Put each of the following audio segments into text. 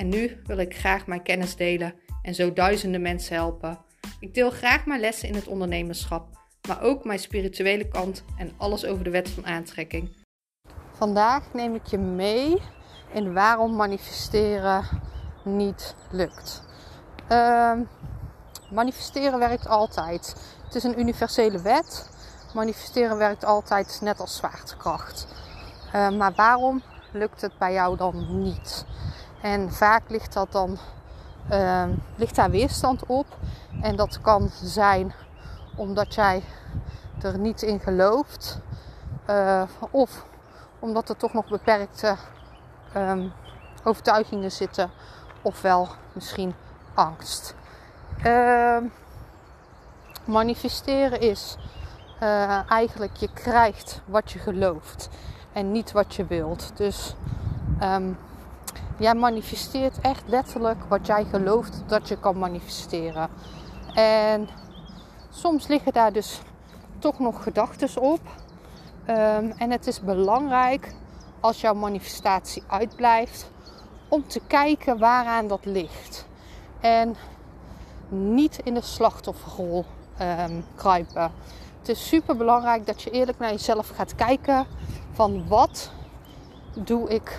en nu wil ik graag mijn kennis delen en zo duizenden mensen helpen. Ik deel graag mijn lessen in het ondernemerschap, maar ook mijn spirituele kant en alles over de wet van aantrekking. Vandaag neem ik je mee in waarom manifesteren niet lukt. Uh, manifesteren werkt altijd. Het is een universele wet. Manifesteren werkt altijd net als zwaartekracht. Uh, maar waarom lukt het bij jou dan niet? En vaak ligt, dat dan, uh, ligt daar weerstand op. En dat kan zijn omdat jij er niet in gelooft. Uh, of omdat er toch nog beperkte um, overtuigingen zitten. Ofwel misschien angst. Uh, manifesteren is uh, eigenlijk je krijgt wat je gelooft en niet wat je wilt. Dus jij manifesteert echt letterlijk wat jij gelooft dat je kan manifesteren. En soms liggen daar dus toch nog gedachten op. Um, en het is belangrijk als jouw manifestatie uitblijft om te kijken waaraan dat ligt. En niet in de slachtofferrol um, kruipen. Het is super belangrijk dat je eerlijk naar jezelf gaat kijken van wat doe ik,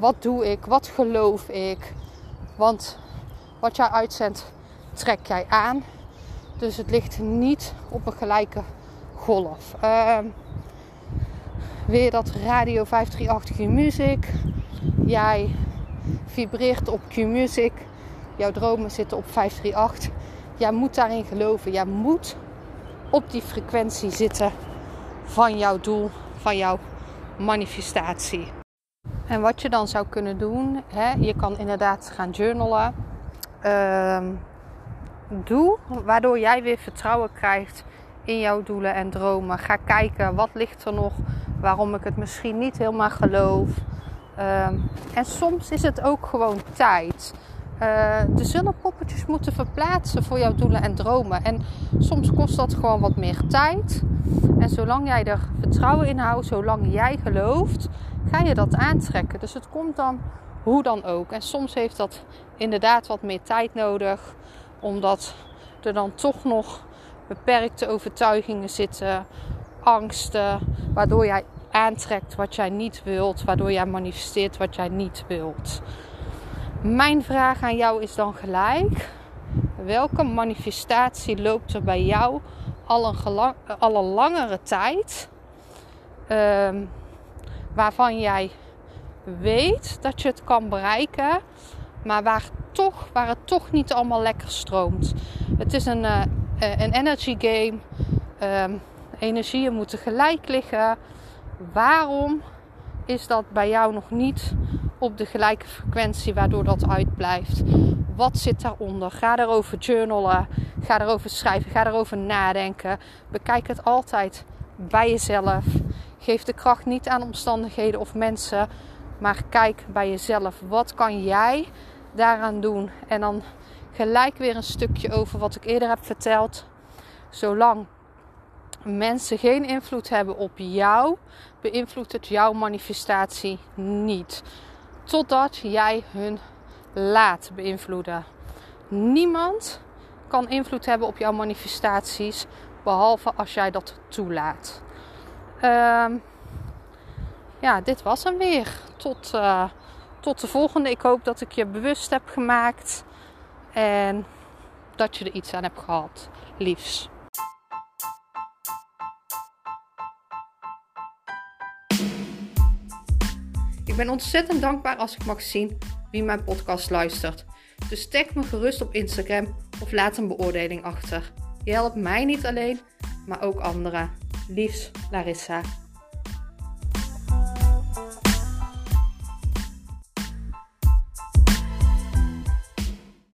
wat doe ik, wat geloof ik. Want wat jij uitzendt, trek jij aan. Dus het ligt niet op een gelijke golf. Uh, weer dat Radio 538 Q-Music. Jij vibreert op Q-Music. Jouw dromen zitten op 538. Jij moet daarin geloven. Jij moet op die frequentie zitten van jouw doel, van jouw manifestatie. En wat je dan zou kunnen doen, hè, je kan inderdaad gaan journalen. Uh, doe waardoor jij weer vertrouwen krijgt in jouw doelen en dromen. Ga kijken wat ligt er nog, waarom ik het misschien niet helemaal geloof. Uh, en soms is het ook gewoon tijd. Uh, de zullen poppetjes moeten verplaatsen voor jouw doelen en dromen. En soms kost dat gewoon wat meer tijd. En zolang jij er vertrouwen in houdt, zolang jij gelooft, ga je dat aantrekken. Dus het komt dan hoe dan ook. En soms heeft dat inderdaad wat meer tijd nodig, omdat er dan toch nog beperkte overtuigingen zitten, angsten, waardoor jij aantrekt wat jij niet wilt, waardoor jij manifesteert wat jij niet wilt. Mijn vraag aan jou is dan gelijk: welke manifestatie loopt er bij jou al een, al een langere tijd, um, waarvan jij weet dat je het kan bereiken, maar waar, toch, waar het toch niet allemaal lekker stroomt? Het is een, uh, een energy game. Um, energieën moeten gelijk liggen. Waarom is dat bij jou nog niet op de gelijke frequentie waardoor dat uitblijft? Wat zit daaronder? Ga erover journalen. Ga erover schrijven. Ga erover nadenken. Bekijk het altijd bij jezelf. Geef de kracht niet aan omstandigheden of mensen. Maar kijk bij jezelf. Wat kan jij daaraan doen? En dan gelijk weer een stukje over wat ik eerder heb verteld. Zolang mensen geen invloed hebben op jou, beïnvloedt het jouw manifestatie niet. Totdat jij hun laat beïnvloeden. Niemand kan invloed hebben op jouw manifestaties, behalve als jij dat toelaat. Uh, ja, dit was hem weer. Tot, uh, tot de volgende. Ik hoop dat ik je bewust heb gemaakt en dat je er iets aan hebt gehad. Liefs. Ben ontzettend dankbaar als ik mag zien wie mijn podcast luistert. Dus tag me gerust op Instagram of laat een beoordeling achter. Je helpt mij niet alleen, maar ook anderen. Liefs, Larissa.